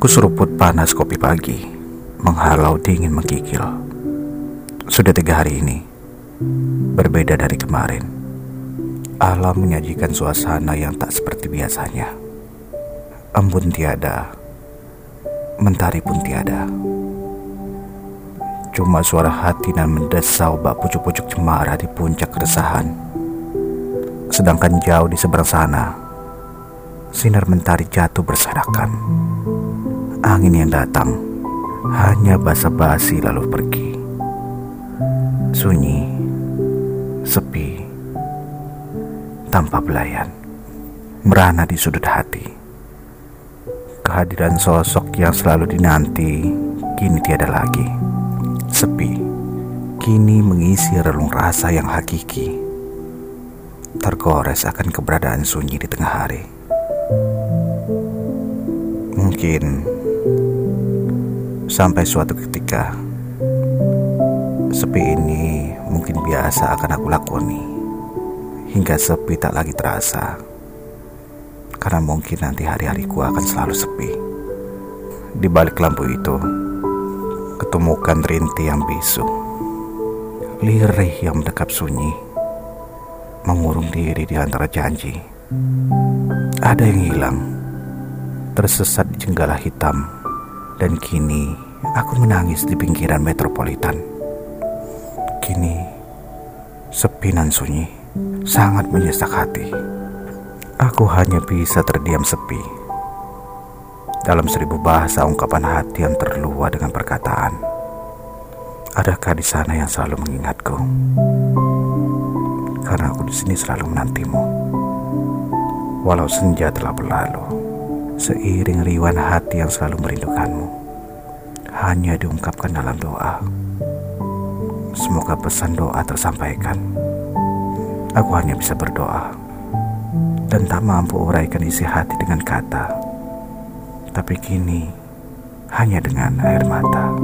Kuseruput panas kopi pagi Menghalau dingin menggigil Sudah tiga hari ini Berbeda dari kemarin. Alam menyajikan suasana yang tak seperti biasanya. Embun tiada Mentari pun tiada. Cuma suara hati dan mendesau bak pucuk-pucuk cemara di puncak keresahan. Sedangkan jauh di seberang sana Sinar mentari jatuh berserakan Angin yang datang hanya basa-basi lalu pergi. Sunyi, sepi, tanpa belayan, merana di sudut hati. Kehadiran sosok yang selalu dinanti kini tiada lagi. Sepi, kini mengisi relung rasa yang hakiki. Tergores akan keberadaan sunyi di tengah hari. Mungkin Sampai suatu ketika Sepi ini mungkin biasa akan aku lakoni. Hingga sepi tak lagi terasa. Karena mungkin nanti hari-hariku akan selalu sepi. Di balik lampu itu Ketemukan rinti yang bisu. Lirih yang mendekap sunyi. Mengurung diri di antara janji. Ada yang hilang. Tersesat di jenggala hitam dan kini aku menangis di pinggiran metropolitan. Kini sepi dan sunyi sangat menyesak hati. Aku hanya bisa terdiam sepi. Dalam seribu bahasa ungkapan hati yang terluah dengan perkataan. Adakah di sana yang selalu mengingatku? Karena aku di sini selalu menantimu. Walau senja telah berlalu seiring riuhan hati yang selalu merindukanmu hanya diungkapkan dalam doa. Semoga pesan doa tersampaikan. Aku hanya bisa berdoa dan tak mampu uraikan isi hati dengan kata. Tapi kini hanya dengan air mata.